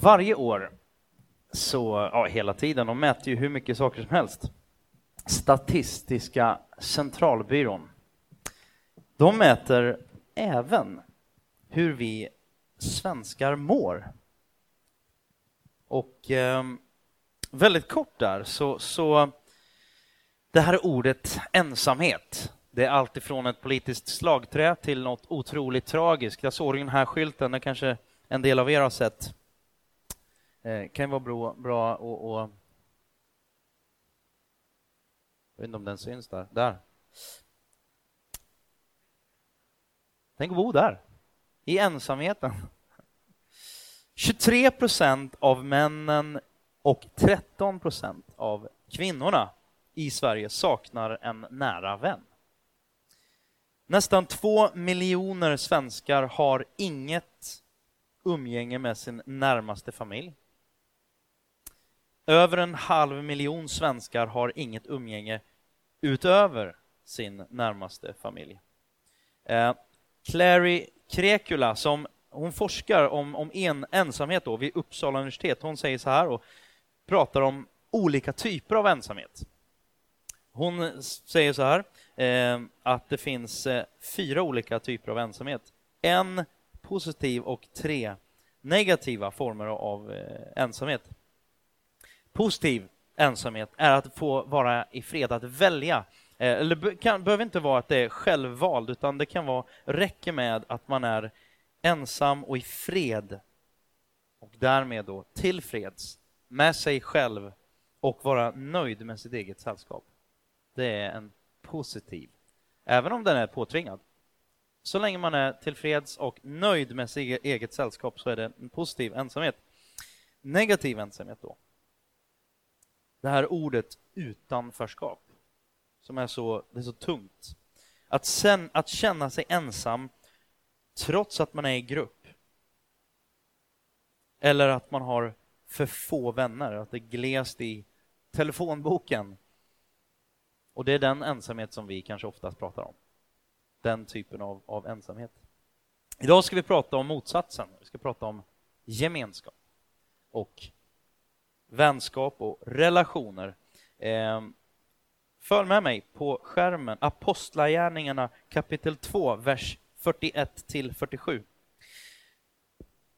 Varje år, så, ja hela tiden, de mäter ju hur mycket saker som helst. Statistiska centralbyrån. De mäter även hur vi svenskar mår. Och eh, väldigt kort där, så, så det här ordet ensamhet, det är alltifrån ett politiskt slagträ till något otroligt tragiskt. Jag såg den här skylten, den kanske en del av er har sett. Eh, kan vara bra, bra och, och... Jag vet inte om den syns där. Där. Tänk att bo där, i ensamheten. 23 procent av männen och 13 procent av kvinnorna i Sverige saknar en nära vän. Nästan två miljoner svenskar har inget umgänge med sin närmaste familj. Över en halv miljon svenskar har inget umgänge utöver sin närmaste familj. Eh, Clary Krekula, som hon forskar om, om en, ensamhet då vid Uppsala universitet, hon säger så här och pratar om olika typer av ensamhet. Hon säger så här, eh, att det finns eh, fyra olika typer av ensamhet. En positiv och tre negativa former av eh, ensamhet. Positiv ensamhet är att få vara i fred, att välja. Eh, eller kan, behöver inte vara att det är självvald, utan det kan vara, räcker med att man är ensam och i fred och därmed då tillfreds med sig själv och vara nöjd med sitt eget sällskap. Det är en positiv, även om den är påtvingad. Så länge man är tillfreds och nöjd med sitt eget sällskap så är det en positiv ensamhet. Negativ ensamhet då. Det här ordet utanförskap som är så, det är så tungt. Att, sen, att känna sig ensam trots att man är i grupp. Eller att man har för få vänner, att det är glest i telefonboken. Och det är den ensamhet som vi kanske oftast pratar om. Den typen av, av ensamhet. Idag ska vi prata om motsatsen. Vi ska prata om gemenskap och vänskap och relationer. Eh, följ med mig på skärmen, Apostlagärningarna kapitel 2, vers 41 till 47.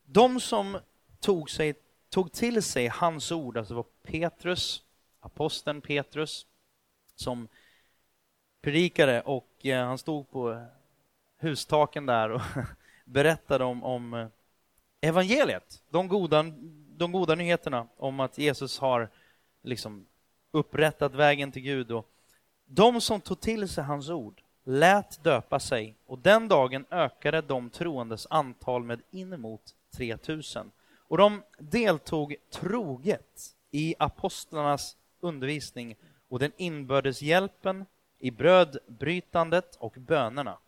De som tog, sig, tog till sig hans ord, alltså var Petrus, aposteln Petrus, som predikade och eh, han stod på hustaken där och berättade om, om eh, evangeliet, de goda, de goda nyheterna om att Jesus har liksom upprättat vägen till Gud. Och de som tog till sig hans ord lät döpa sig och den dagen ökade de troendes antal med inemot 3000. Och de deltog troget i apostlarnas undervisning och den inbördes hjälpen, i brödbrytandet och bönerna.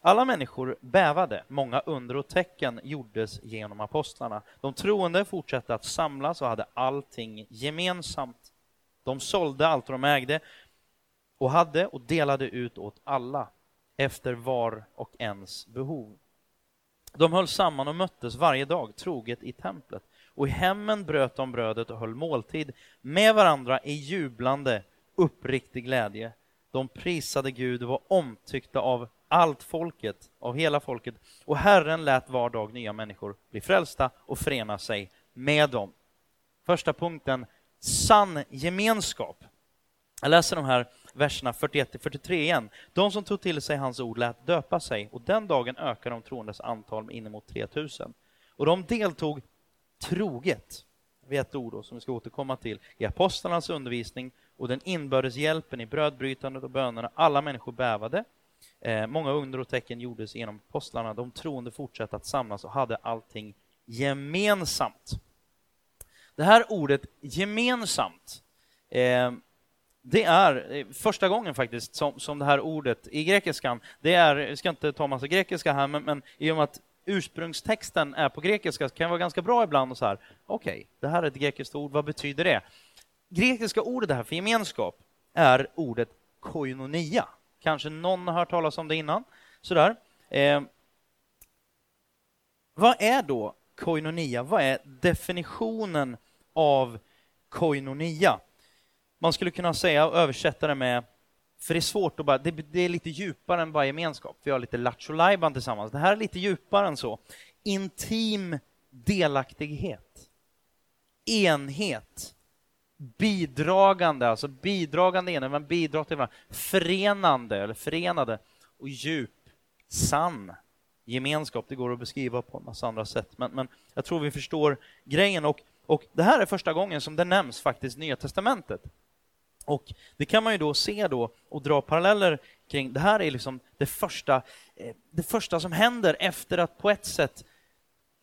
Alla människor bävade, många under och tecken gjordes genom apostlarna. De troende fortsatte att samlas och hade allting gemensamt. De sålde allt de ägde och hade och delade ut åt alla efter var och ens behov. De höll samman och möttes varje dag troget i templet och i hemmen bröt de brödet och höll måltid med varandra i jublande, uppriktig glädje. De prisade Gud och var omtyckta av allt folket, av hela folket och Herren lät var dag nya människor bli frälsta och förena sig med dem. Första punkten, sann gemenskap. Jag läser de här verserna 41-43 igen. De som tog till sig hans ord lät döpa sig och den dagen ökade de troendes antal med inemot 3000. Och de deltog troget, vid ett ord då, som vi ska återkomma till, i apostlarnas undervisning och den inbördes hjälpen i brödbrytandet och bönerna. Alla människor bävade. Eh, många under och tecken gjordes genom apostlarna. De troende fortsatte att samlas och hade allting gemensamt. Det här ordet gemensamt eh, det är eh, första gången faktiskt som, som det här ordet i grekiskan, det är, jag ska inte ta massa grekiska här, men, men i och med att ursprungstexten är på grekiska så kan det vara ganska bra ibland och så här, okej, okay, det här är ett grekiskt ord, vad betyder det? Grekiska ordet här för gemenskap är ordet koinonia. Kanske någon har hört talas om det innan. Sådär. Eh, vad är då koinonia? Vad är definitionen av koinonia? Man skulle kunna säga och översätta det med för det är svårt att bara, det, det är lite djupare än bara gemenskap. Vi har lite lattjo tillsammans. Det här är lite djupare än så. Intim delaktighet. Enhet. Bidragande, alltså bidragande enhet, man bidrar till varandra. Förenande, eller förenade. Och djup, sann gemenskap. Det går att beskriva på en massa andra sätt. Men, men jag tror vi förstår grejen. Och, och det här är första gången som det nämns faktiskt Nya Testamentet. Och det kan man ju då se då och dra paralleller kring. Det här är liksom det första, eh, det första som händer efter att på ett sätt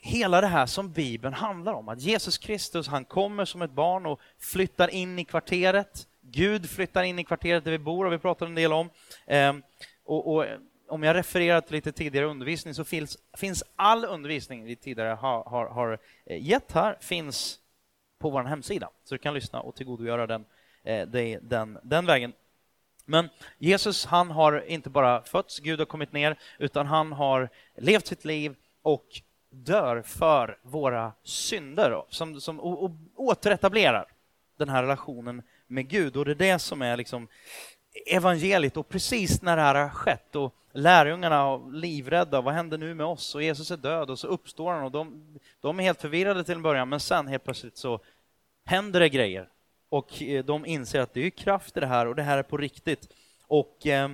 hela det här som Bibeln handlar om, att Jesus Kristus han kommer som ett barn och flyttar in i kvarteret. Gud flyttar in i kvarteret där vi bor, och vi pratade en del om. Ehm, och, och om jag refererar till lite tidigare undervisning så finns, finns all undervisning vi tidigare har, har, har eh, gett här finns på vår hemsida, så du kan lyssna och tillgodogöra den eh, den, den vägen. Men Jesus, han har inte bara fötts, Gud har kommit ner, utan han har levt sitt liv och dör för våra synder, som, som och, och återetablerar den här relationen med Gud. Och det är det som är liksom evangeliet. Och precis när det här har skett och lärjungarna är livrädda, vad händer nu med oss? Och Jesus är död och så uppstår han och de, de är helt förvirrade till en början, men sen helt plötsligt så händer det grejer och eh, de inser att det är kraft i det här och det här är på riktigt. Och eh,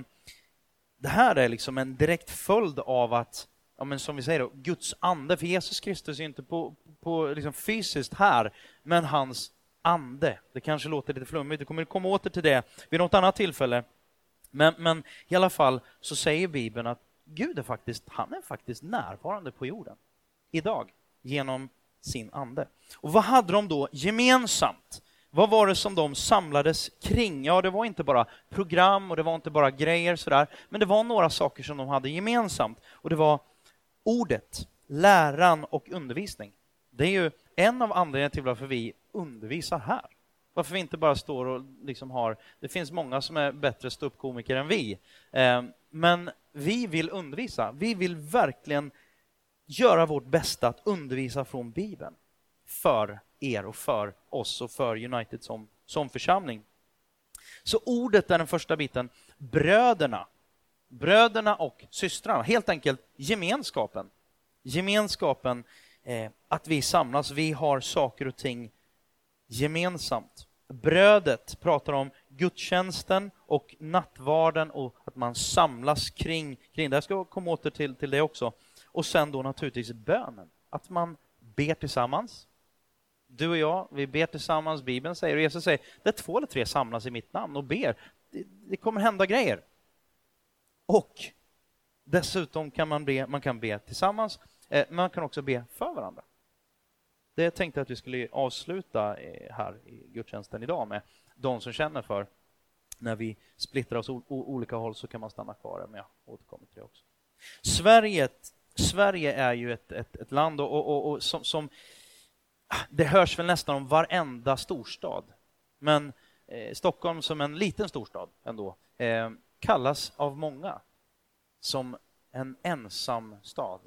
det här är liksom en direkt följd av att, ja, men som vi säger, då, Guds ande, för Jesus Kristus är inte på, på liksom fysiskt här, men hans ande. Det kanske låter lite flummigt, vi kommer komma åter till det vid något annat tillfälle. Men, men i alla fall så säger Bibeln att Gud är faktiskt, han är faktiskt närvarande på jorden idag genom sin ande. Och vad hade de då gemensamt? Vad var det som de samlades kring? Ja, det var inte bara program och det var inte bara grejer sådär, men det var några saker som de hade gemensamt. Och det var ordet, läran och undervisning. Det är ju en av anledningarna till varför vi undervisar här. Varför vi inte bara står och liksom har... Det finns många som är bättre ståuppkomiker än vi. Eh, men vi vill undervisa. Vi vill verkligen göra vårt bästa att undervisa från Bibeln för er och för oss och för United som, som församling. Så ordet är den första biten. Bröderna, bröderna och systrarna, helt enkelt gemenskapen. Gemenskapen, eh, att vi samlas, vi har saker och ting gemensamt. Brödet pratar om gudstjänsten och nattvarden och att man samlas kring, kring det. Jag ska komma åter till, till det också. Och sen då naturligtvis bönen, att man ber tillsammans, du och jag, vi ber tillsammans, Bibeln säger, och Jesus säger, det två eller tre samlas i mitt namn och ber, det, det kommer hända grejer. Och dessutom kan man be, man kan be tillsammans, men man kan också be för varandra. Det tänkte jag att vi skulle avsluta eh, här i gudstjänsten idag med de som känner för när vi splittrar oss åt olika håll så kan man stanna kvar, men jag återkommer till det också. Sverige, Sverige är ju ett, ett, ett land och, och, och som, som det hörs väl nästan om varenda storstad. Men eh, Stockholm som en liten storstad ändå eh, kallas av många som en ensam stad.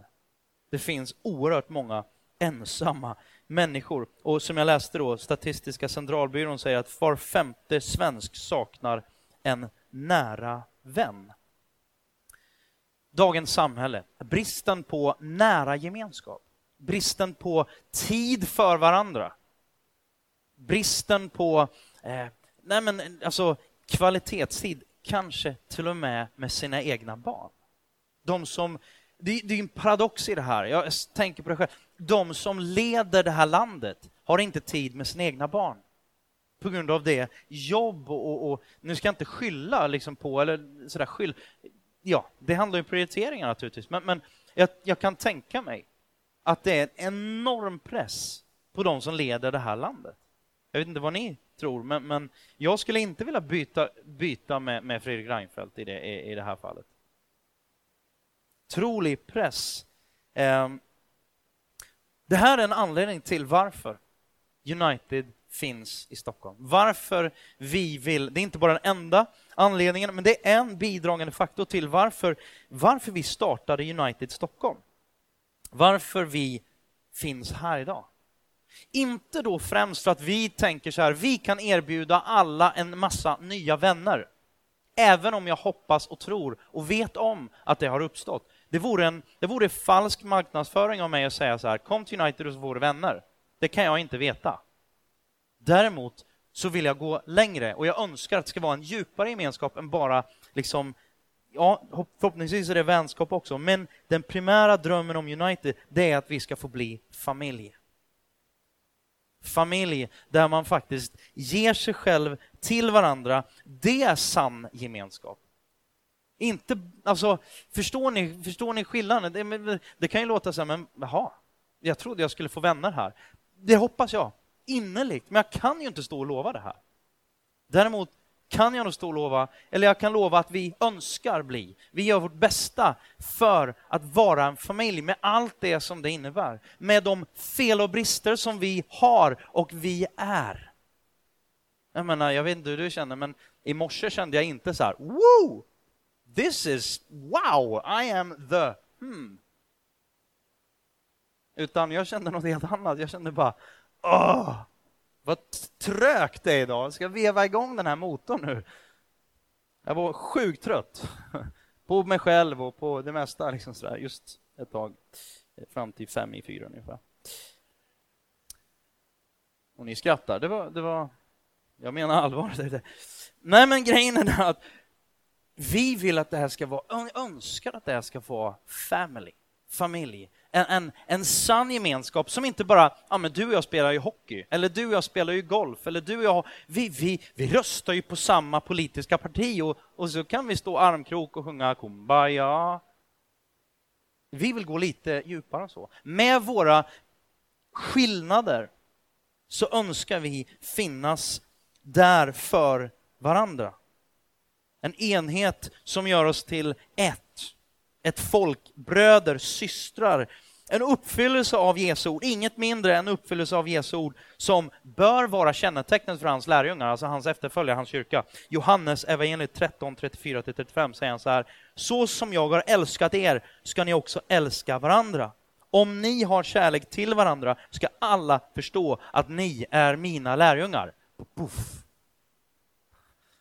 Det finns oerhört många ensamma människor. Och som jag läste då, Statistiska centralbyrån säger att var femte svensk saknar en nära vän. Dagens samhälle, bristen på nära gemenskap bristen på tid för varandra. Bristen på eh, nej men, alltså, kvalitetstid, kanske till och med med sina egna barn. De som, det, det är en paradox i det här, jag tänker på det själv. De som leder det här landet har inte tid med sina egna barn på grund av det jobb och, och, och, nu ska jag inte skylla liksom på, eller sådär skyll, ja, det handlar ju om prioriteringar naturligtvis, men, men jag, jag, kan tänka mig att det är en enorm press på de som leder det här landet. Jag vet inte vad ni tror, men, men jag skulle inte vilja byta, byta med, med Fredrik Reinfeldt i det, i, i det här fallet. Trolig press. Eh, det här är en anledning till varför United finns i Stockholm. Varför vi vill, det är inte bara den enda anledningen, men det är en bidragande faktor till varför, varför vi startade United Stockholm varför vi finns här idag. Inte då främst för att vi tänker så här, vi kan erbjuda alla en massa nya vänner. Även om jag hoppas och tror och vet om att det har uppstått. Det vore, en, det vore falsk marknadsföring av mig att säga så här, kom till United och så får vänner. Det kan jag inte veta. Däremot så vill jag gå längre och jag önskar att det ska vara en djupare gemenskap än bara liksom Ja, förhoppningsvis är det vänskap också, men den primära drömmen om United, det är att vi ska få bli familj. Familj där man faktiskt ger sig själv till varandra, det är sann gemenskap. Inte, alltså, förstår ni, förstår ni skillnaden? Det, det kan ju låta så här, men jaha, jag trodde jag skulle få vänner här. Det hoppas jag innerligt, men jag kan ju inte stå och lova det här. Däremot kan jag nog stå och lova, eller jag kan lova att vi önskar bli. Vi gör vårt bästa för att vara en familj med allt det som det innebär. Med de fel och brister som vi har och vi är. Jag menar, jag vet inte hur du känner, men i morse kände jag inte så här, woo! This is, wow, I am the, hmm. Utan jag kände något helt annat. Jag kände bara, åh, vad trögt det är idag. Jag ska veva igång den här motorn nu. Jag var sjukt trött på mig själv och på det mesta liksom sådär, just ett tag fram till fem i fyra ungefär. Och ni skrattar, det var, det var jag menar allvar. Nej men grejen är att vi vill att det här ska vara, önskar att det här ska vara family, familj en, en, en sann gemenskap som inte bara, ja men du och jag spelar ju hockey, eller du och jag spelar ju golf, eller du och jag, vi, vi, vi röstar ju på samma politiska parti och, och så kan vi stå armkrok och sjunga kumbaya. Vi vill gå lite djupare än så. Med våra skillnader så önskar vi finnas där för varandra. En enhet som gör oss till ett. Ett folk, bröder, systrar en uppfyllelse av Jesu ord, inget mindre än uppfyllelse av Jesu ord som bör vara kännetecknet för hans lärjungar, alltså hans efterföljare, hans kyrka. Johannes evangeliet 13, 34-35 säger han så här, så som jag har älskat er ska ni också älska varandra. Om ni har kärlek till varandra ska alla förstå att ni är mina lärjungar. Puff.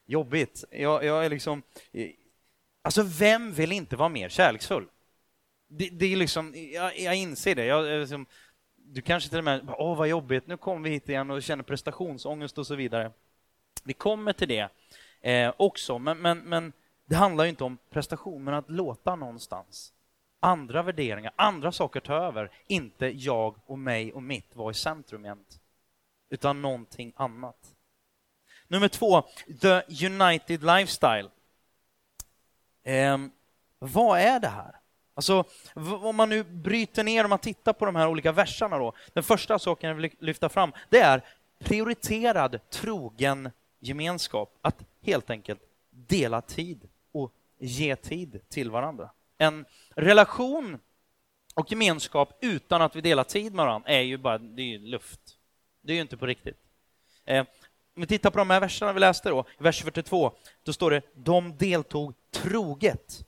Jobbigt. Jag, jag är liksom... Alltså, vem vill inte vara mer kärleksfull? Det, det är liksom, jag, jag inser det. Jag, liksom, du kanske till och med, åh vad jobbigt, nu kommer vi hit igen och känner prestationsångest och så vidare. Vi kommer till det eh, också, men, men, men det handlar ju inte om prestation, men att låta någonstans andra värderingar, andra saker ta över, inte jag och mig och mitt vara i centrum jämt, utan någonting annat. Nummer två, the United Lifestyle. Eh, vad är det här? Alltså, om man nu bryter ner, om man tittar på de här olika verserna då. Den första saken jag vill lyfta fram, det är prioriterad trogen gemenskap. Att helt enkelt dela tid och ge tid till varandra. En relation och gemenskap utan att vi delar tid med varandra är ju bara det är luft. Det är ju inte på riktigt. Eh, om vi tittar på de här verserna vi läste då, i vers 42, då står det de deltog troget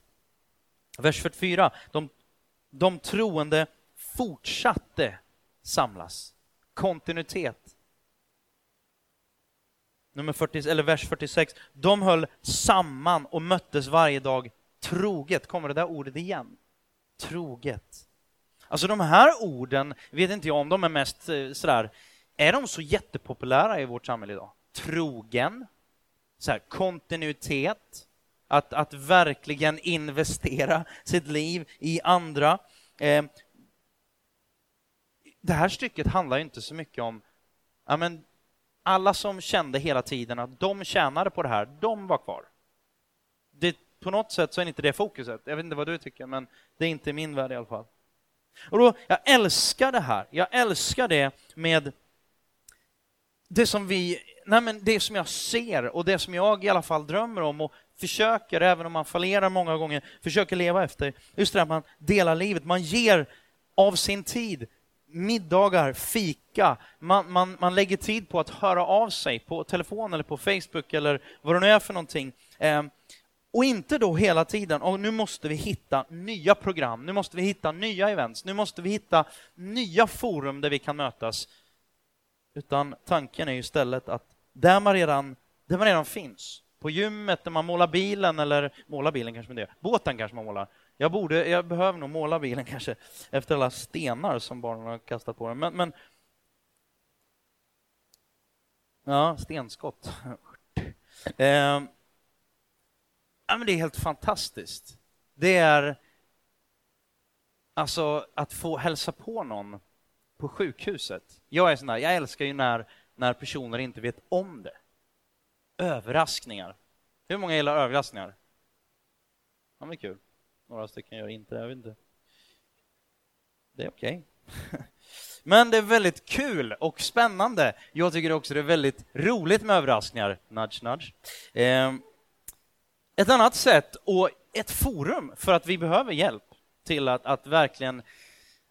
Vers 44. De, de troende fortsatte samlas. Kontinuitet. Nummer 40, eller vers 46. De höll samman och möttes varje dag troget. Kommer det där ordet igen? Troget. Alltså de här orden, vet inte jag om de är mest eh, sådär, är de så jättepopulära i vårt samhälle idag? Trogen, så här, kontinuitet, att, att verkligen investera sitt liv i andra. Eh, det här stycket handlar inte så mycket om ja, men alla som kände hela tiden att de tjänade på det här, de var kvar. Det, på något sätt så är inte det fokuset. Jag vet inte vad du tycker, men det är inte min värld i alla fall. Och då, jag älskar det här. Jag älskar det med det som vi, nej men det som jag ser och det som jag i alla fall drömmer om och försöker, även om man fallerar många gånger, försöker leva efter. Just det att man delar livet, man ger av sin tid, middagar, fika, man, man, man lägger tid på att höra av sig på telefon eller på Facebook eller vad det nu är för någonting. Eh, Och inte då hela tiden, och nu måste vi hitta nya program, nu måste vi hitta nya events, nu måste vi hitta nya forum där vi kan mötas. Utan tanken är ju istället att där man redan, där man redan finns, på gymmet när man målar bilen, eller målar bilen kanske med det, båten kanske man målar. Jag, borde, jag behöver nog måla bilen kanske efter alla stenar som barnen har kastat på den. Men, men Ja, stenskott. eh, ja, men det är helt fantastiskt. Det är alltså att få hälsa på någon på sjukhuset. Jag är sån där, jag älskar ju när, när personer inte vet om det. Överraskningar. Hur många gillar överraskningar? Ja, men kul. Några stycken gör inte det, jag vet inte. Det är okej. Okay. Men det är väldigt kul och spännande. Jag tycker också det är väldigt roligt med överraskningar. Nudge, nudge. Ehm, ett annat sätt och ett forum för att vi behöver hjälp till att, att verkligen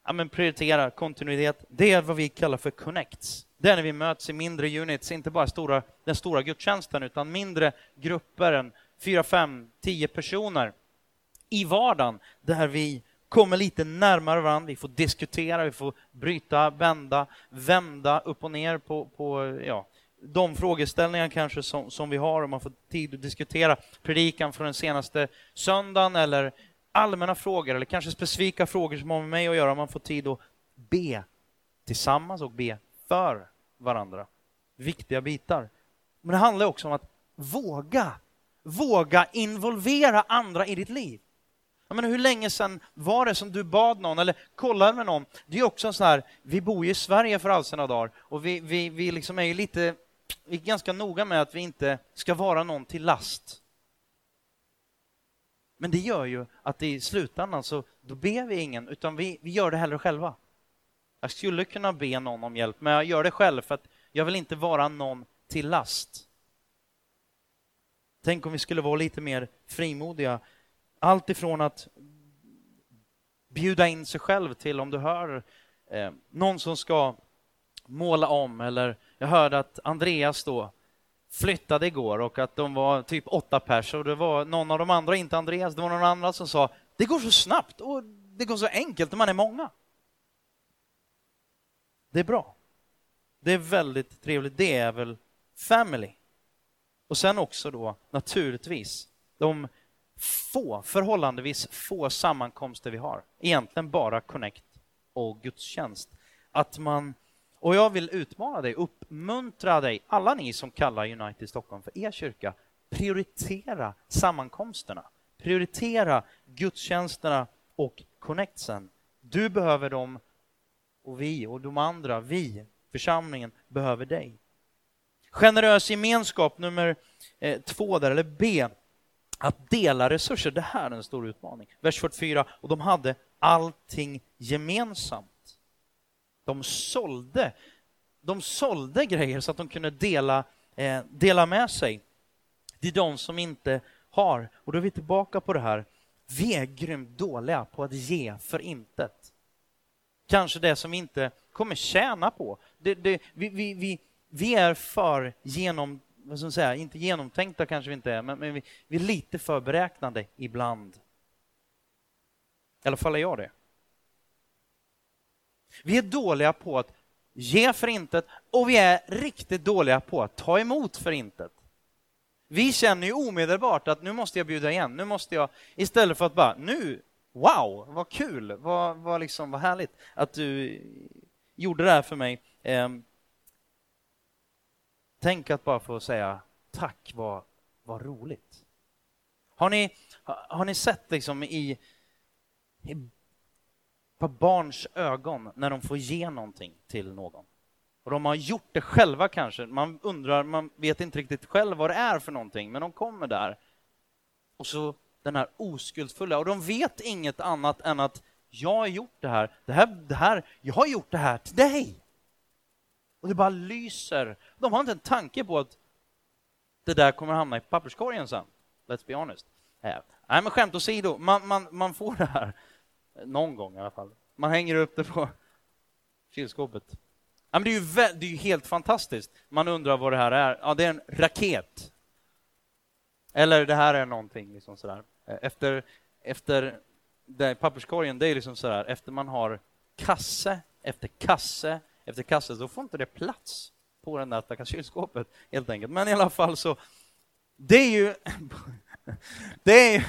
ja, men prioritera kontinuitet, det är vad vi kallar för connects. Det är när vi möts i mindre units, inte bara stora, den stora gudstjänsten, utan mindre grupper, än fyra, fem, tio personer i vardagen, där vi kommer lite närmare varandra, vi får diskutera, vi får bryta, vända, vända upp och ner på, på ja, de frågeställningar kanske som, som vi har och man får tid att diskutera predikan från den senaste söndagen eller allmänna frågor eller kanske specifika frågor som har med mig att göra. Man får tid att be tillsammans och be för varandra. Viktiga bitar. Men det handlar också om att våga, våga involvera andra i ditt liv. Jag menar, hur länge sedan var det som du bad någon eller kollade med någon? Det är också så här, vi bor ju i Sverige för all sina dagar och vi, vi, vi liksom är ju lite, vi är ganska noga med att vi inte ska vara någon till last. Men det gör ju att i slutändan så då ber vi ingen, utan vi, vi gör det hellre själva. Jag skulle kunna be någon om hjälp, men jag gör det själv för att jag vill inte vara någon till last. Tänk om vi skulle vara lite mer frimodiga allt ifrån att bjuda in sig själv till om du hör eh, någon som ska måla om eller jag hörde att Andreas då flyttade igår och att de var typ åtta pers och det var någon av de andra, inte Andreas, det var någon annan som sa det går så snabbt och det går så enkelt när man är många. Det är bra. Det är väldigt trevligt. Det är väl family. Och sen också då naturligtvis de få, förhållandevis få sammankomster vi har. Egentligen bara Connect och gudstjänst. Att man, och jag vill utmana dig, uppmuntra dig, alla ni som kallar United Stockholm för er kyrka, prioritera sammankomsterna. Prioritera gudstjänsterna och connectsen. Du behöver dem och vi och de andra, vi, församlingen, behöver dig. Generös gemenskap nummer eh, två där, eller B att dela resurser, det här är en stor utmaning. Vers 44, och de hade allting gemensamt. De sålde, de sålde grejer så att de kunde dela, eh, dela med sig. Det är de som inte har. Och då är vi tillbaka på det här. Vi är grymt dåliga på att ge för intet. Kanske det som vi inte kommer tjäna på. Det, det, vi, vi, vi, vi är för genom vad ska man säga, inte genomtänkta kanske vi inte är, men, men vi, vi, är lite för beräknande ibland. I alla fall är jag det. Vi är dåliga på att ge för intet och vi är riktigt dåliga på att ta emot för intet. Vi känner ju omedelbart att nu måste jag bjuda igen, nu måste jag, istället för att bara nu, wow, vad kul, vad, vad, liksom, vad härligt att du gjorde det här för mig. Ehm, tänk att bara få säga tack, vad, vad roligt. Har ni, har ni sett liksom i, i på barns ögon när de får ge någonting till någon? Och de har gjort det själva kanske. Man undrar, man vet inte riktigt själv vad det är för någonting, men de kommer där. Och så den här oskuldsfulla, och de vet inget annat än att jag har gjort det här, det här, det här jag har gjort det här till dig. Och det bara lyser. De har inte en tanke på att det där kommer hamna i papperskorgen sen. Let's be honest. Eh, nej, men skämt åsido, man, man, man får det här. Någon gång i alla fall. Man hänger upp det på kylskåpet. Ja, men det, är ju, det är ju helt fantastiskt. Man undrar vad det här är. Ja, det är en raket. Eller det här är någonting. Liksom sådär. Eh, efter, efter det, papperskorgen, det är liksom sådär, efter man har kasse efter kasse efter kasse, så får inte det plats på den där stackars kylskåpet helt enkelt. Men i alla fall så, det är ju... det är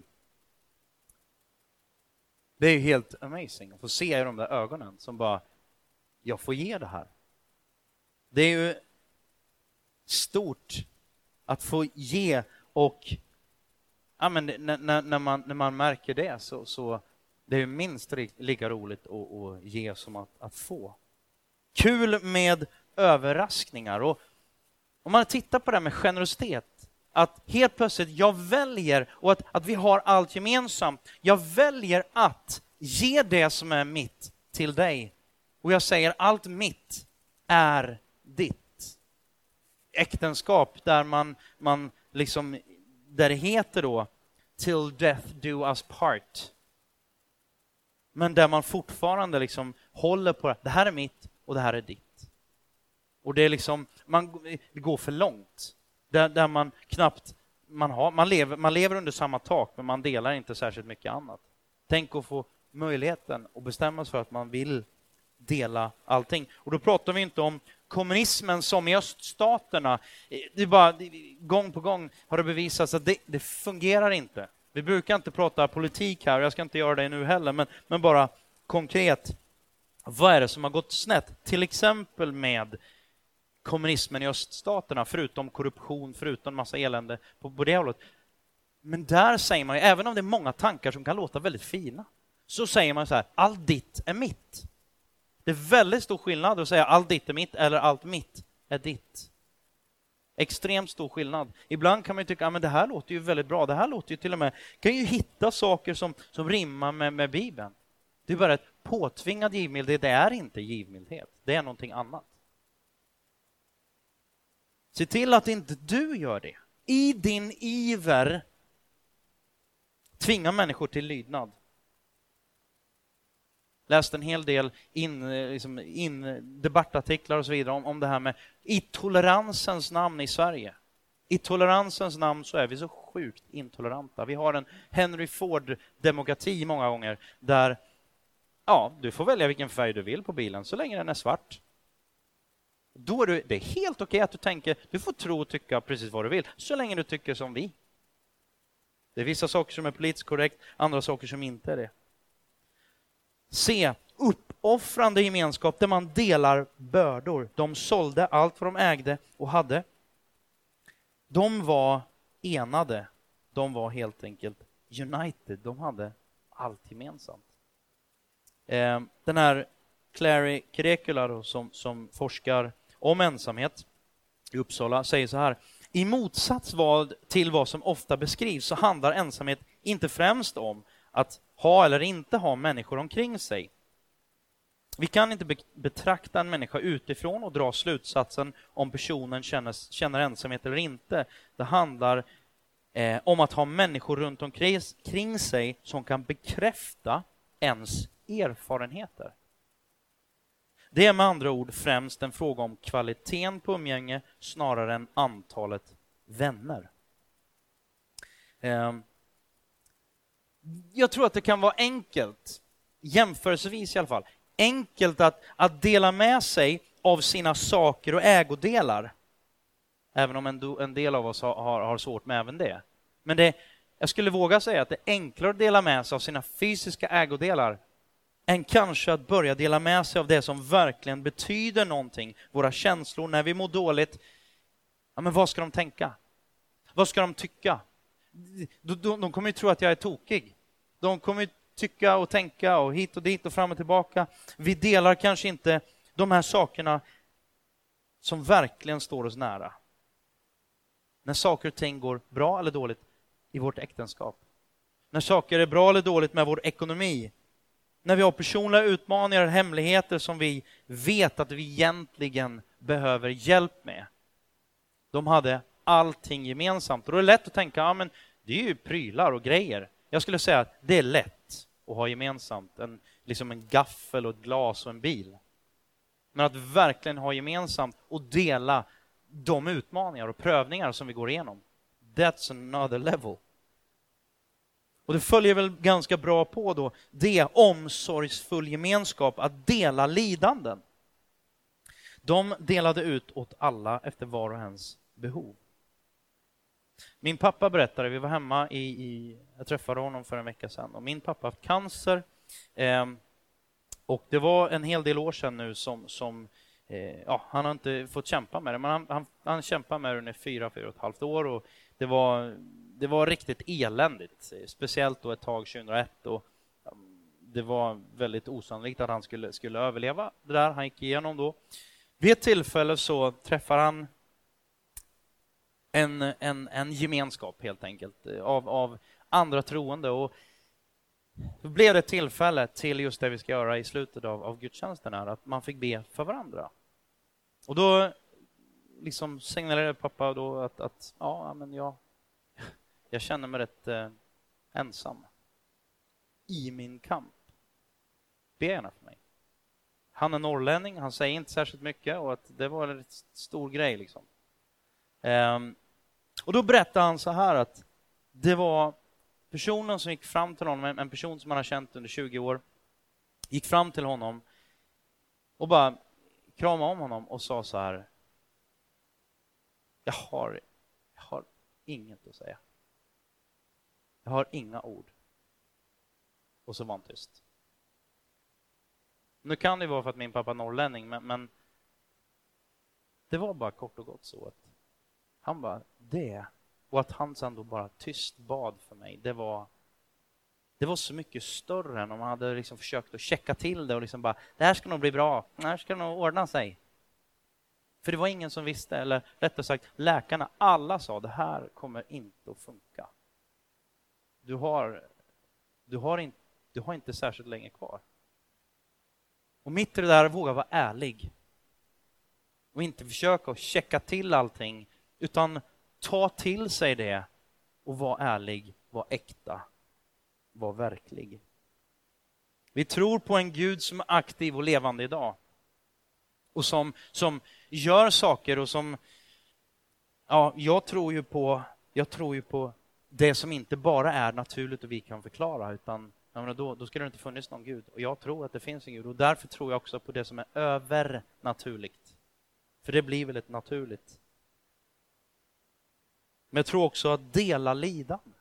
Det är helt amazing att få se i de där ögonen som bara, jag får ge det här. Det är ju stort att få ge och ja, men när, när, man, när man märker det så, så det är minst lika roligt att, att ge som att, att, få. Kul med överraskningar. Och om man tittar på det här med generositet, att helt plötsligt, jag väljer, och att, att vi har allt gemensamt, jag väljer att ge det som är mitt till dig. Och jag säger, allt mitt är ditt. Äktenskap där man, man liksom, där det heter då till death do us part. Men där man fortfarande liksom håller på det här är mitt och det här är ditt. Och det är liksom, man, det går för långt. Där, där man knappt, man, har, man, lever, man lever under samma tak men man delar inte särskilt mycket annat. Tänk att få möjligheten att bestämma sig för att man vill dela allting. Och då pratar vi inte om kommunismen som i öststaterna. Eh, det är bara, gång på gång har det bevisats att det, det fungerar inte. Vi brukar inte prata politik här, och jag ska inte göra det nu heller, men, men bara konkret. Vad är det som har gått snett? Till exempel med kommunismen i öststaterna, förutom korruption, förutom massa elände på, på det hållet. Men där säger man ju, även om det är många tankar som kan låta väldigt fina, så säger man så här, allt ditt är mitt. Det är väldigt stor skillnad att säga allt ditt är mitt eller allt mitt är ditt. Extremt stor skillnad. Ibland kan man tycka att ah, det här låter ju väldigt bra. Det här låter ju till och med... kan ju hitta saker som, som rimmar med, med Bibeln. Det är bara ett påtvingad givmildhet. Det är inte givmildhet. Det är någonting annat. Se till att inte du gör det. I din iver tvinga människor till lydnad läst en hel del in, eh, liksom in, debattartiklar och så vidare om, om det här med i toleransens namn i Sverige. I toleransens namn så är vi så sjukt intoleranta. Vi har en Henry Ford-demokrati många gånger där ja, du får välja vilken färg du vill på bilen så länge den är svart. Då är du, det är helt okej okay att du tänker, du får tro och tycka precis vad du vill, så länge du tycker som vi. Det är vissa saker som är politiskt korrekt, andra saker som inte är det se uppoffrande gemenskap där man delar bördor. De sålde allt vad de ägde och hade. De var enade. De var helt enkelt united. De hade allt gemensamt. Eh, den här Clary Kerekula som, som forskar om ensamhet i Uppsala säger så här. I motsats till vad som ofta beskrivs så handlar ensamhet inte främst om att ha eller inte ha människor omkring sig. Vi kan inte betrakta en människa utifrån och dra slutsatsen om personen känner, känner ensamhet eller inte. Det handlar eh, om att ha människor runt omkring kring sig som kan bekräfta ens erfarenheter. Det är med andra ord främst en fråga om kvaliteten på umgänge snarare än antalet vänner. Eh, jag tror att det kan vara enkelt, jämförelsevis i alla fall, enkelt att, att dela med sig av sina saker och ägodelar. Även om en, en del av oss har, har, har svårt med även det. Men det, jag skulle våga säga att det är enklare att dela med sig av sina fysiska ägodelar än kanske att börja dela med sig av det som verkligen betyder någonting, våra känslor när vi mår dåligt. Ja, men vad ska de tänka? Vad ska de tycka? De, de kommer ju tro att jag är tokig. De kommer ju tycka och tänka och hit och dit och fram och tillbaka. Vi delar kanske inte de här sakerna som verkligen står oss nära. När saker och ting går bra eller dåligt i vårt äktenskap. När saker är bra eller dåligt med vår ekonomi. När vi har personliga utmaningar, och hemligheter som vi vet att vi egentligen behöver hjälp med. De hade allting gemensamt. Och då är det lätt att tänka, ja men det är ju prylar och grejer. Jag skulle säga att det är lätt att ha gemensamt, en, liksom en gaffel och ett glas och en bil. Men att verkligen ha gemensamt och dela de utmaningar och prövningar som vi går igenom. that's another level. Och det följer väl ganska bra på då det omsorgsfull gemenskap, att dela lidanden. De delade ut åt alla efter var och ens behov. Min pappa berättade, vi var hemma i, i jag träffade honom för en vecka sedan, och min pappa har haft cancer. Eh, och det var en hel del år sedan nu som, som eh, ja, han har inte fått kämpa med det, men han, han, han kämpade med det under fyra, fyra och ett halvt år och det var, det var riktigt eländigt, speciellt då ett tag 2001 och det var väldigt osannolikt att han skulle, skulle överleva det där han gick igenom då. Vid ett tillfälle så träffar han en, en, en gemenskap helt enkelt eh, av, av andra troende. Och då blev det tillfälle till just det vi ska göra i slutet av, av gudstjänsten, här, att man fick be för varandra. Och då liksom signalerade pappa då att, att ja, men jag, jag känner mig rätt eh, ensam i min kamp. Be gärna för mig. Han är norrlänning, han säger inte särskilt mycket och att det var en stor grej. liksom. Um, och då berättade han så här att det var personen som gick fram till honom, en person som han har känt under 20 år, gick fram till honom och bara kramade om honom och sa så här. Jag har, jag har inget att säga. Jag har inga ord. Och så var han tyst. Nu kan det vara för att min pappa är norrlänning, men, men det var bara kort och gott så att han bara, det. Och att han sen då bara tyst bad för mig, det var det var så mycket större än om man hade liksom försökt att checka till det och liksom bara, det här ska nog bli bra, det här ska nog ordna sig. För det var ingen som visste, eller rättare sagt läkarna, alla sa det här kommer inte att funka. Du har, du har, in, du har inte särskilt länge kvar. Och mitt i det där, våga vara ärlig. Och inte försöka att checka till allting, utan ta till sig det och vara ärlig, vara äkta, vara verklig. Vi tror på en Gud som är aktiv och levande idag. Och som, som gör saker och som... Ja, jag tror ju på, jag tror ju på det som inte bara är naturligt och vi kan förklara, utan menar, då, då skulle det inte funnits någon Gud. Och jag tror att det finns en Gud och därför tror jag också på det som är övernaturligt. För det blir väldigt naturligt. Men jag tror också att dela lidande.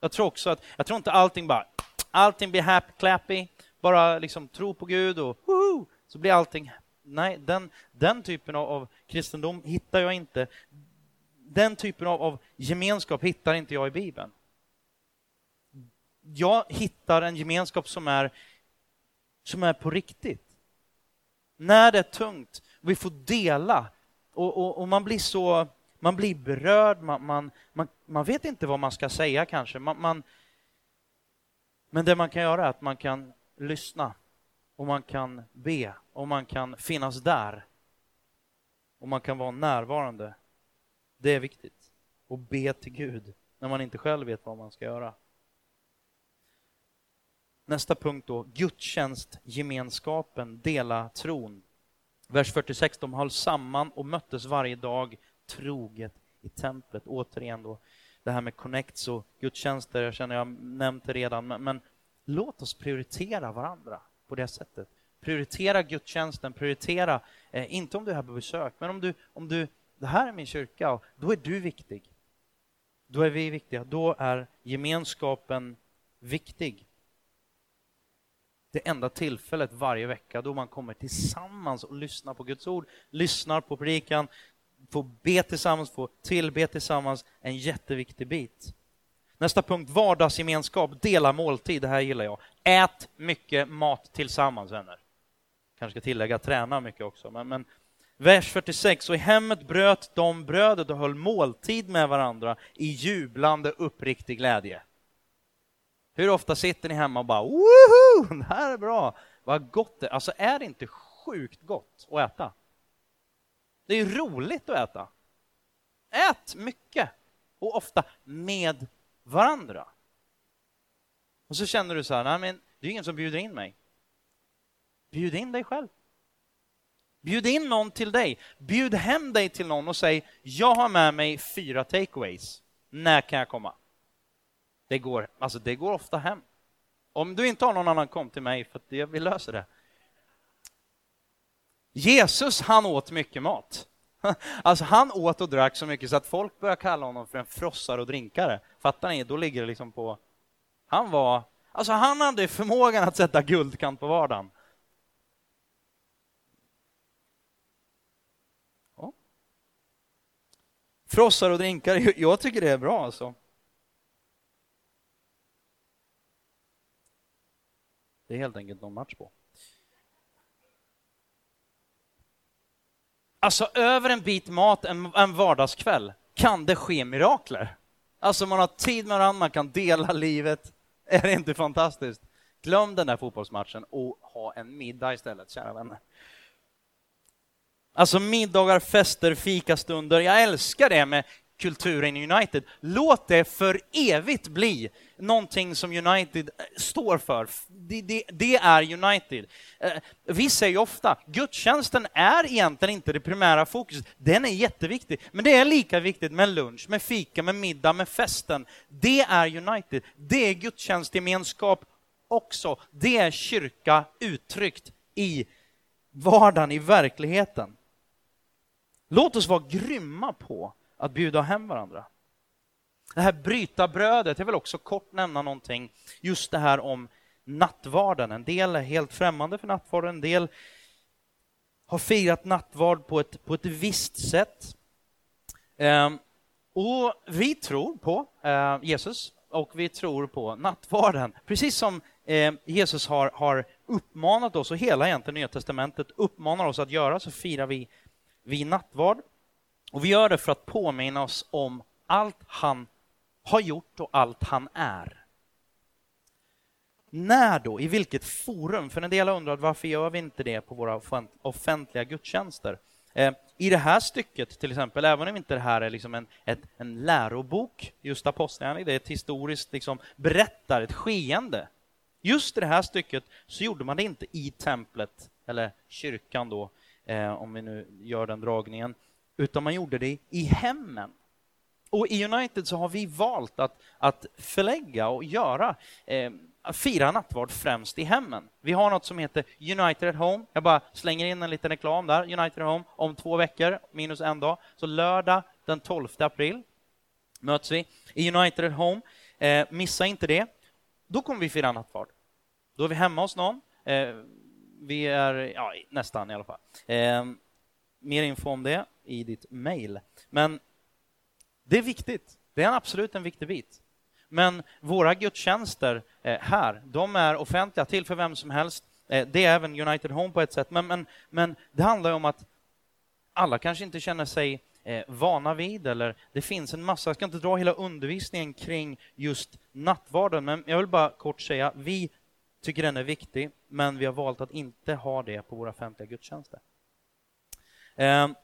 Jag tror också att, jag tror inte allting bara, allting blir happy clappy, bara liksom tro på Gud och woohoo, så blir allting Nej, den, den typen av, av kristendom hittar jag inte. Den typen av, av gemenskap hittar inte jag i Bibeln. Jag hittar en gemenskap som är, som är på riktigt. När det är tungt, vi får dela och, och, och man blir så man blir berörd, man, man, man, man, vet inte vad man ska säga kanske. Man, man, men det man kan göra är att man kan lyssna och man kan be och man kan finnas där. Och man kan vara närvarande. Det är viktigt. Och be till Gud när man inte själv vet vad man ska göra. Nästa punkt då, gudstjänst, gemenskapen, dela tron. Vers 46, de höll samman och möttes varje dag troget i templet. Återigen då, det här med connects och gudstjänster, jag känner jag nämnt det redan, men, men låt oss prioritera varandra på det sättet. Prioritera gudstjänsten, prioritera, eh, inte om du är här på besök, men om du, om du, det här är min kyrka, och då är du viktig. Då är vi viktiga, då är gemenskapen viktig. Det enda tillfället varje vecka då man kommer tillsammans och lyssnar på Guds ord, lyssnar på predikan, få be tillsammans, få tillbe tillsammans, en jätteviktig bit. Nästa punkt, vardagsgemenskap, dela måltid. Det här gillar jag. Ät mycket mat tillsammans, vänner. Kanske ska tillägga träna mycket också. Men, men vers 46, och i hemmet bröt de brödet och höll måltid med varandra i jublande uppriktig glädje. Hur ofta sitter ni hemma och bara woho, det här är bra, vad gott det är. Alltså är det inte sjukt gott att äta? Det är roligt att äta. Ät mycket och ofta med varandra. Och så känner du så här, nej men det är ingen som bjuder in mig. Bjud in dig själv. Bjud in någon till dig. Bjud hem dig till någon och säg, jag har med mig fyra takeaways. När kan jag komma? Det går, alltså det går ofta hem. Om du inte har någon annan, kom till mig för att vi löser det. Jesus, han åt mycket mat. Alltså han åt och drack så mycket så att folk började kalla honom för en frossare och drinkare. Fattar ni? Då ligger det liksom på... Han var... Alltså han hade förmågan att sätta guldkant på vardagen. Ja. Frossar och drinkare, jag tycker det är bra alltså. Det är helt enkelt någon match på. Alltså över en bit mat en, en vardagskväll kan det ske mirakler. Alltså man har tid med varandra, man kan dela livet. Är det inte fantastiskt? Glöm den där fotbollsmatchen och ha en middag istället, kära vänner. Alltså middagar, fester, fikastunder. Jag älskar det med kulturen i United. Låt det för evigt bli någonting som United eh, står för. Det, det, det är United. Eh, vi säger ofta, gudstjänsten är egentligen inte det primära fokuset. Den är jätteviktig, men det är lika viktigt med lunch, med fika, med middag, med festen. Det är United. Det är gudstjänstgemenskap också. Det är kyrka uttryckt i vardagen, i verkligheten. Låt oss vara grymma på att bjuda hem varandra. Det här bryta brödet, jag vill också kort nämna någonting, just det här om nattvarden. En del är helt främmande för nattvarden, en del har firat nattvard på ett, på ett visst sätt. Ehm, och vi tror på eh, Jesus och vi tror på nattvarden. Precis som eh, Jesus har, har uppmanat oss, och hela egentligen Nya Testamentet uppmanar oss att göra, så firar vi, vi nattvard. Och vi gör det för att påminna oss om allt han har gjort och allt han är. När då? I vilket forum? För en del har undrat varför gör vi inte det på våra offentliga gudstjänster? Eh, I det här stycket till exempel, även om inte det här är liksom en, ett, en lärobok, just apostlagärningarna, det är ett historiskt liksom, berättar, ett skeende. Just i det här stycket så gjorde man det inte i templet, eller kyrkan då, eh, om vi nu gör den dragningen, utan man gjorde det i hemmen. Och i United så har vi valt att, att förlägga och göra eh, fira nattvard främst i hemmen. Vi har något som heter United at Home. Jag bara slänger in en liten reklam där. United at Home om två veckor, minus en dag. Så lördag den 12 april möts vi i United at Home. Eh, missa inte det. Då kommer vi fira nattvard. Då är vi hemma hos någon. Eh, vi är, ja, nästan i alla fall. Eh, mer info om det i ditt mejl. Men det är viktigt. Det är absolut en viktig bit. Men våra gudstjänster eh, här, de är offentliga till för vem som helst. Eh, det är även United Home på ett sätt, men, men, men det handlar om att alla kanske inte känner sig eh, vana vid, eller det finns en massa, jag ska inte dra hela undervisningen kring just nattvarden, men jag vill bara kort säga, vi tycker den är viktig, men vi har valt att inte ha det på våra offentliga gudstjänster. Ehm,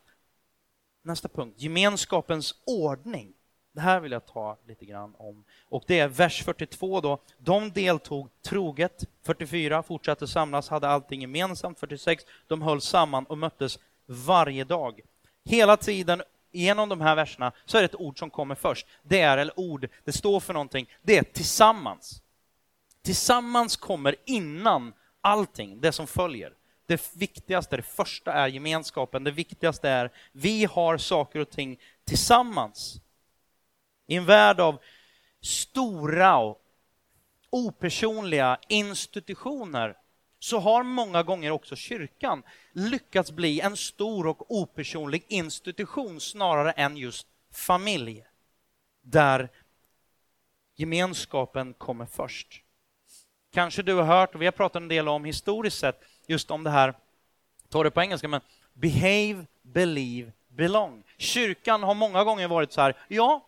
Nästa punkt, gemenskapens ordning. Det här vill jag ta lite grann om. Och det är vers 42 då. De deltog troget. 44 fortsatte samlas, hade allting gemensamt. 46 de höll samman och möttes varje dag. Hela tiden genom de här verserna så är det ett ord som kommer först. Det är, eller ord, det står för någonting. Det är tillsammans. Tillsammans kommer innan allting, det som följer. Det viktigaste, det första är gemenskapen. Det viktigaste är vi har saker och ting tillsammans. I en värld av stora och opersonliga institutioner så har många gånger också kyrkan lyckats bli en stor och opersonlig institution snarare än just familj. Där gemenskapen kommer först. Kanske du har hört, och vi har pratat en del om historiskt sett, just om det här, ta det på engelska, men behave, believe, belong. Kyrkan har många gånger varit så här, ja,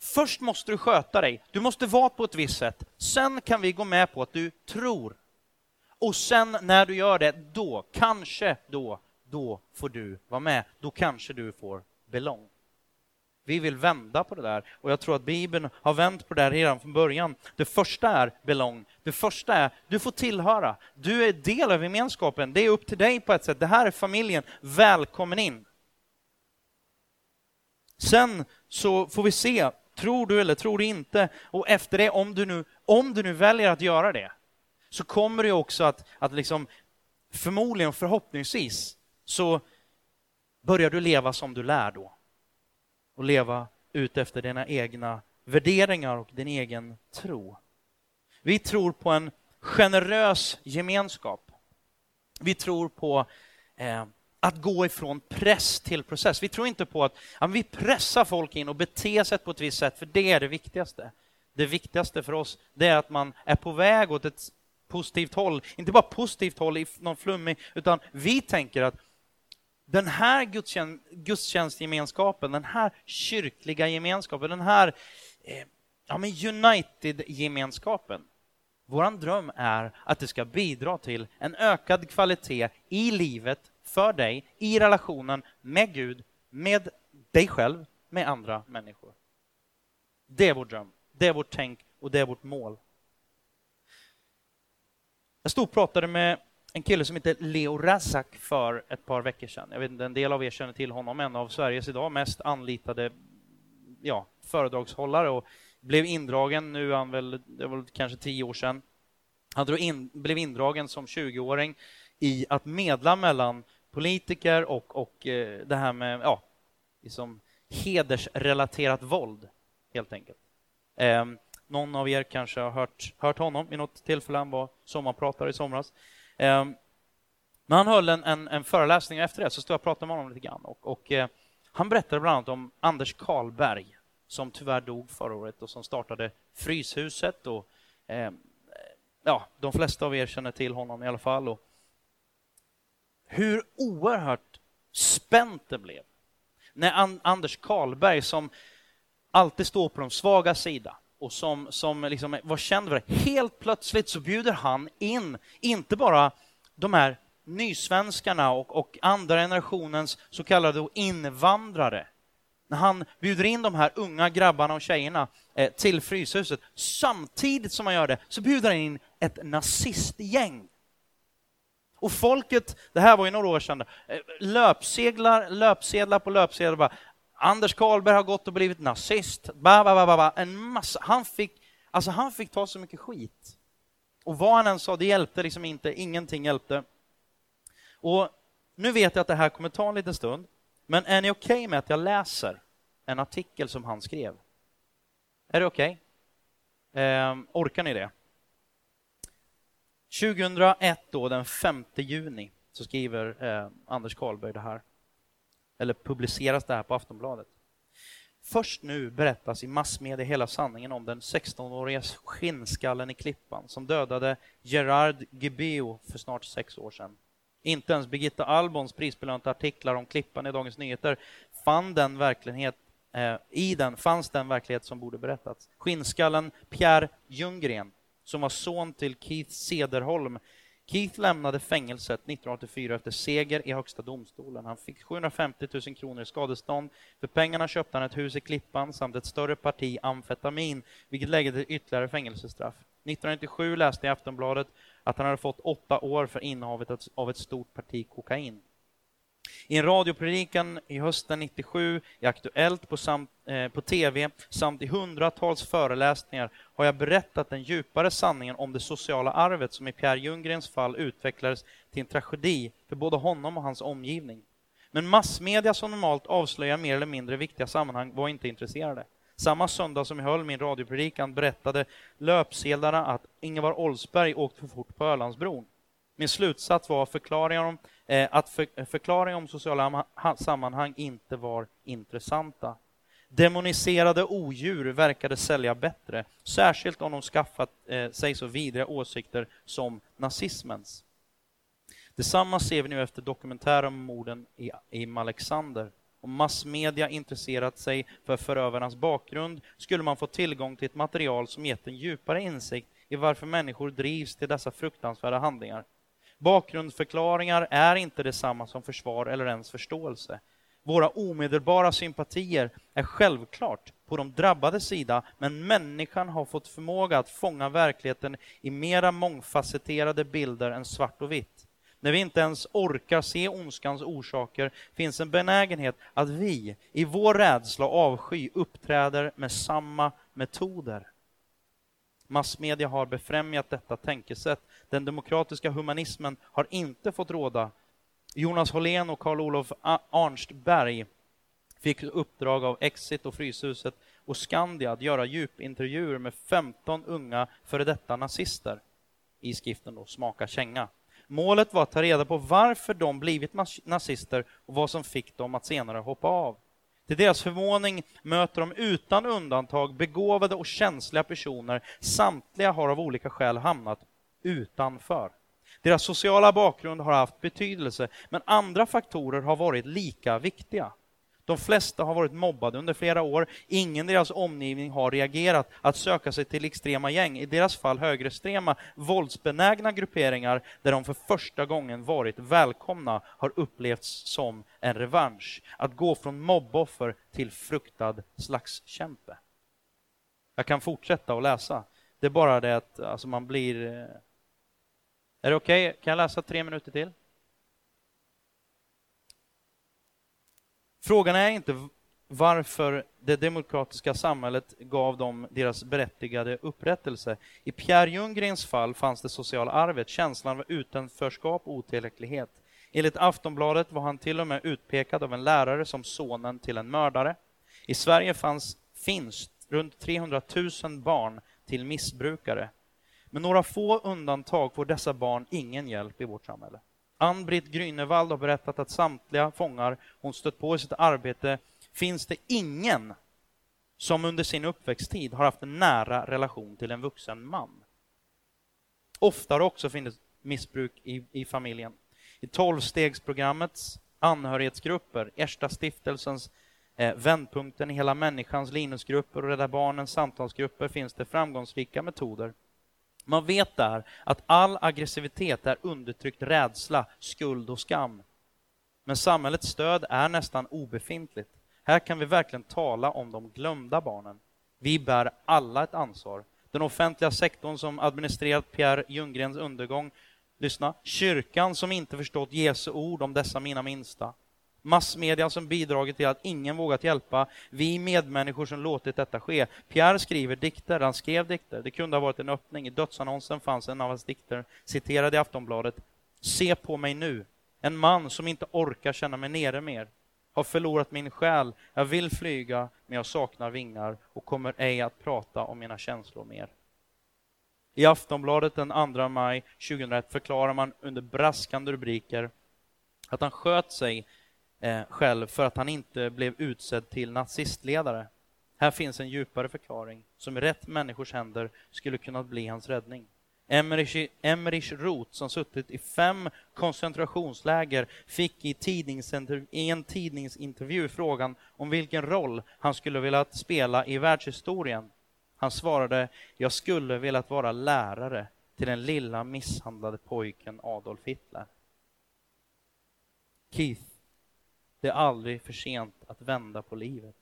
först måste du sköta dig, du måste vara på ett visst sätt, sen kan vi gå med på att du tror. Och sen när du gör det, då, kanske då, då får du vara med, då kanske du får belong. Vi vill vända på det där och jag tror att Bibeln har vänt på det där redan från början. Det första är belong. Det första är du får tillhöra. Du är del av gemenskapen. Det är upp till dig på ett sätt. Det här är familjen. Välkommen in. Sen så får vi se Tror du eller tror du inte? Och efter det, om du nu, om du nu väljer att göra det, så kommer det också att, att liksom, förmodligen förhoppningsvis, så börjar du leva som du lär då. Och leva ut efter dina egna värderingar och din egen tro. Vi tror på en generös gemenskap. Vi tror på eh, att gå ifrån press till process. Vi tror inte på att ja, vi pressar folk in och beter sig på ett visst sätt, för det är det viktigaste. Det viktigaste för oss det är att man är på väg åt ett positivt håll. Inte bara positivt håll i någon flummig, utan vi tänker att den här gudstjänstgemenskapen, den här kyrkliga gemenskapen, den här eh, ja, United-gemenskapen, vår dröm är att det ska bidra till en ökad kvalitet i livet för dig, i relationen med Gud, med dig själv, med andra människor. Det är vår dröm, det är vårt tänk och det är vårt mål. Jag stod och pratade med en kille som heter Leo Razak för ett par veckor sedan. Jag vet inte, en del av er känner till honom, en av Sveriges idag mest anlitade ja, föredragshållare och blev indragen, nu han väl, det var kanske tio år sedan, han in, blev indragen som 20-åring i att medla mellan politiker och, och eh, det här med ja, liksom hedersrelaterat våld, helt enkelt. Eh, någon av er kanske har hört, hört honom vid något tillfälle, han var sommarpratare i somras. Ehm, men han höll en, en, en, föreläsning och efter det så stod jag och pratade med honom lite grann. Och, och eh, han berättade bland annat om Anders Karlberg som tyvärr dog förra året och som startade Fryshuset. Och, ehm, ja, de flesta av er känner till honom i alla fall. Och hur oerhört spänt det blev när Anders Karlberg, som alltid står på de svaga sida och som, som liksom var känd för det, helt plötsligt så bjuder han in, inte bara de här nysvenskarna och, och andra generationens så kallade invandrare, när han bjuder in de här unga grabbarna och tjejerna eh, till Fryshuset, samtidigt som han gör det så bjuder han in ett nazistgäng. Och folket, det här var ju några år sedan, löpsedlar, eh, löpseglar, löpsedlar på löpsedlar bara, Anders Karlberg har gått och blivit nazist, ba, ba, ba, ba, en massa, han fick, alltså han fick ta så mycket skit. Och vad han än sa, det hjälpte liksom inte, ingenting hjälpte. Och nu vet jag att det här kommer ta en liten stund, men är ni okej okay med att jag läser en artikel som han skrev? Är det okej? Okay? Eh, orkar ni det? 2001 då, den 5 juni, så skriver eh, Anders Karlberg det här. Eller publiceras det här på Aftonbladet. Först nu berättas i massmedia hela sanningen om den 16-åriga skinnskallen i Klippan som dödade Gerard Gebeo för snart sex år sedan. Inte ens Birgitta Albons prisbelönta artiklar om Klippan i Dagens Nyheter fann den verklighet eh, i den fanns den verklighet som borde berättats. Skinnskallen Pierre Ljunggren, som var son till Keith Sederholm. Keith lämnade fängelset 1984 efter seger i Högsta domstolen. Han fick 750 000 kronor i skadestånd. För pengarna köpte han ett hus i Klippan samt ett större parti amfetamin, vilket ledde till ytterligare fängelsestraff. 1997 läste jag i Aftonbladet att han hade fått åtta år för innehavet av ett stort parti kokain. I en radiopredikan i hösten 97, i Aktuellt på, samt, eh, på tv samt i hundratals föreläsningar har jag berättat den djupare sanningen om det sociala arvet som i Pierre Ljunggrens fall utvecklades till en tragedi för både honom och hans omgivning. Men massmedia som normalt avslöjar mer eller mindre viktiga sammanhang var inte intresserade. Samma söndag som jag höll min radiopredikan berättade löpsedlarna att Ingvar Oldsberg åkt för fort på Ölandsbron. Min slutsats var förklaringar om, Eh, att för, eh, förklaringar om sociala sammanhang inte var intressanta. Demoniserade odjur verkade sälja bättre, särskilt om de skaffat eh, sig så vidriga åsikter som nazismens. Detsamma ser vi nu efter dokumentären om morden i, i Alexander. Om massmedia intresserat sig för förövarnas bakgrund skulle man få tillgång till ett material som gett en djupare insikt i varför människor drivs till dessa fruktansvärda handlingar. Bakgrundsförklaringar är inte detsamma som försvar eller ens förståelse. Våra omedelbara sympatier är självklart på de drabbades sida, men människan har fått förmåga att fånga verkligheten i mera mångfacetterade bilder än svart och vitt. när vi inte ens orkar se ondskans orsaker, finns en benägenhet att vi i vår rädsla och avsky uppträder med samma metoder. Massmedia har befrämjat detta tänkesätt. Den demokratiska humanismen har inte fått råda. Jonas Hållén och Karl Olof Arnstberg fick uppdrag av Exit och Fryshuset och Skandia att göra djupintervjuer med 15 unga före detta nazister i skriften då, Smaka känga. Målet var att ta reda på varför de blivit nazister och vad som fick dem att senare hoppa av. Till deras förvåning möter de utan undantag begåvade och känsliga personer. Samtliga har av olika skäl hamnat utanför. Deras sociala bakgrund har haft betydelse, men andra faktorer har varit lika viktiga. De flesta har varit mobbade under flera år. Ingen i deras omgivning har reagerat att söka sig till extrema gäng, i deras fall högerextrema, våldsbenägna grupperingar där de för första gången varit välkomna har upplevts som en revansch. Att gå från mobboffer till fruktad slagskämpe. Jag kan fortsätta att läsa. Det är bara det att alltså, man blir... Eh, är det okej? Okay? Kan jag läsa tre minuter till? Frågan är inte varför det demokratiska samhället gav dem deras berättigade upprättelse. I Pierre Ljunggrens fall fanns det sociala arvet, känslan av utanförskap och otillräcklighet. Enligt Aftonbladet var han till och med utpekad av en lärare som sonen till en mördare. I Sverige fanns, finns runt 300 000 barn till missbrukare. Med några få undantag får dessa barn ingen hjälp i vårt samhälle. Ann-Britt Grünewald har berättat att samtliga fångar hon stött på i sitt arbete finns det ingen som under sin uppväxttid har haft en nära relation till en vuxen man. Ofta har det också funnits missbruk i, i familjen. I tolvstegsprogrammets anhörighetsgrupper, Ersta stiftelsens eh, Vändpunkten i hela människans Linusgrupper och Rädda Barnens samtalsgrupper finns det framgångsrika metoder man vet där att all aggressivitet är undertryckt rädsla, skuld och skam. Men samhällets stöd är nästan obefintligt. Här kan vi verkligen tala om de glömda barnen. Vi bär alla ett ansvar. Den offentliga sektorn som administrerat Pierre Ljunggrens undergång. Lyssna. Kyrkan som inte förstått Jesu ord om dessa mina minsta. Massmedia som bidragit till att ingen vågat hjälpa, vi medmänniskor som låtit detta ske. Pierre skriver dikter, han skrev dikter. Det kunde ha varit en öppning. I dödsannonsen fanns en av hans dikter, citerad i Aftonbladet. Se på mig nu, en man som inte orkar känna mig nere mer. Har förlorat min själ, jag vill flyga, men jag saknar vingar och kommer ej att prata om mina känslor mer. I Aftonbladet den 2 maj 2001 förklarar man under braskande rubriker att han sköt sig eh, själv för att han inte blev utsedd till nazistledare. Här finns en djupare förklaring som i rätt människors händer skulle kunna bli hans räddning. Emmerich, Emmerich Roth, som suttit i fem koncentrationsläger, fick i, i, en tidningsintervju frågan om vilken roll han skulle vilja spela i världshistorien. Han svarade, jag skulle velat vara lärare till den lilla misshandlade pojken Adolf Hitler. Keith det är aldrig för sent att vända på livet.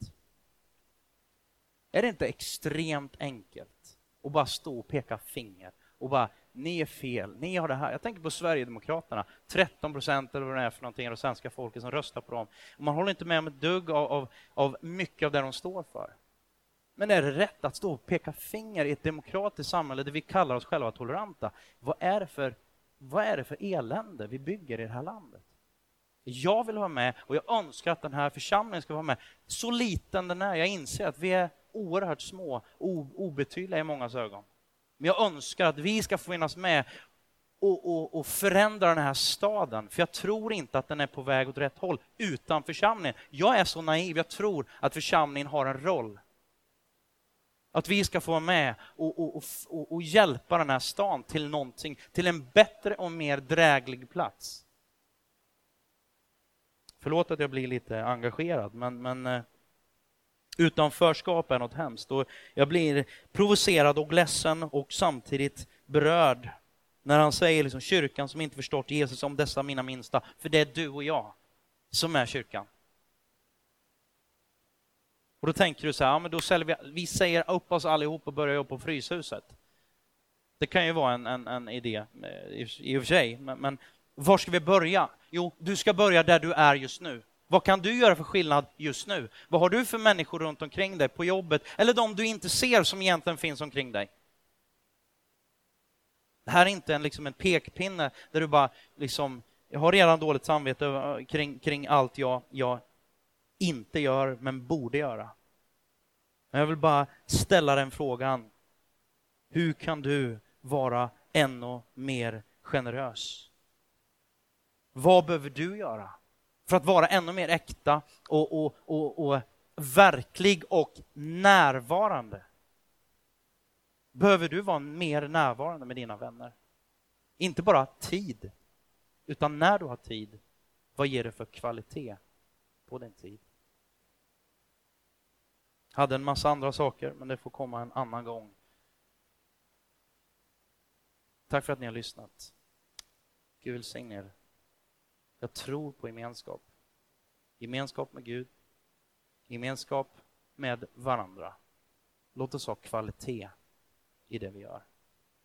Är det inte extremt enkelt att bara stå och peka finger och bara ni är fel, ni har det här. Jag tänker på Sverigedemokraterna, 13 procent eller vad det är för någonting av det svenska folket som röstar på dem. Man håller inte med om ett dugg av, av, av mycket av det de står för. Men är det rätt att stå och peka finger i ett demokratiskt samhälle där vi kallar oss själva toleranta? Vad är det för, vad är det för elände vi bygger i det här landet? Jag vill vara med och jag önskar att den här församlingen ska vara med. Så liten den är, jag inser att vi är oerhört små, obetydliga i mångas ögon. Men jag önskar att vi ska få finnas med och, och, och, förändra den här staden. För jag tror inte att den är på väg åt rätt håll utan församlingen. Jag är så naiv, jag tror att församlingen har en roll. Att vi ska få vara med och, och, och hjälpa den här stan till någonting, till en bättre och mer dräglig plats. Förlåt att jag blir lite engagerad, men, men eh, utanförskap är något hemskt. Och jag blir provocerad och ledsen och samtidigt berörd när han säger liksom, kyrkan som inte förstått Jesus om dessa mina minsta, för det är du och jag som är kyrkan. Och då tänker du så här, ja, men då säljer vi, vi säger upp oss allihop och börjar jobba på Fryshuset. Det kan ju vara en, en, en idé i, i och för sig, men, men var ska vi börja? Jo, du ska börja där du är just nu. Vad kan du göra för skillnad just nu? Vad har du för människor runt omkring dig på jobbet eller de du inte ser som egentligen finns omkring dig? Det här är inte en, liksom en pekpinne där du bara liksom, jag har redan dåligt samvete kring, kring allt jag, jag inte gör men borde göra. Jag vill bara ställa den frågan. Hur kan du vara ännu mer generös? Vad behöver du göra för att vara ännu mer äkta och, och, och, och verklig och närvarande? Behöver du vara mer närvarande med dina vänner? Inte bara tid, utan när du har tid, vad ger det för kvalitet på din tid? Hade en massa andra saker, men det får komma en annan gång. Tack för att ni har lyssnat. Gud välsigne er. Jag tror på gemenskap. Gemenskap med Gud, gemenskap med varandra. Låt oss ha kvalitet i det vi gör.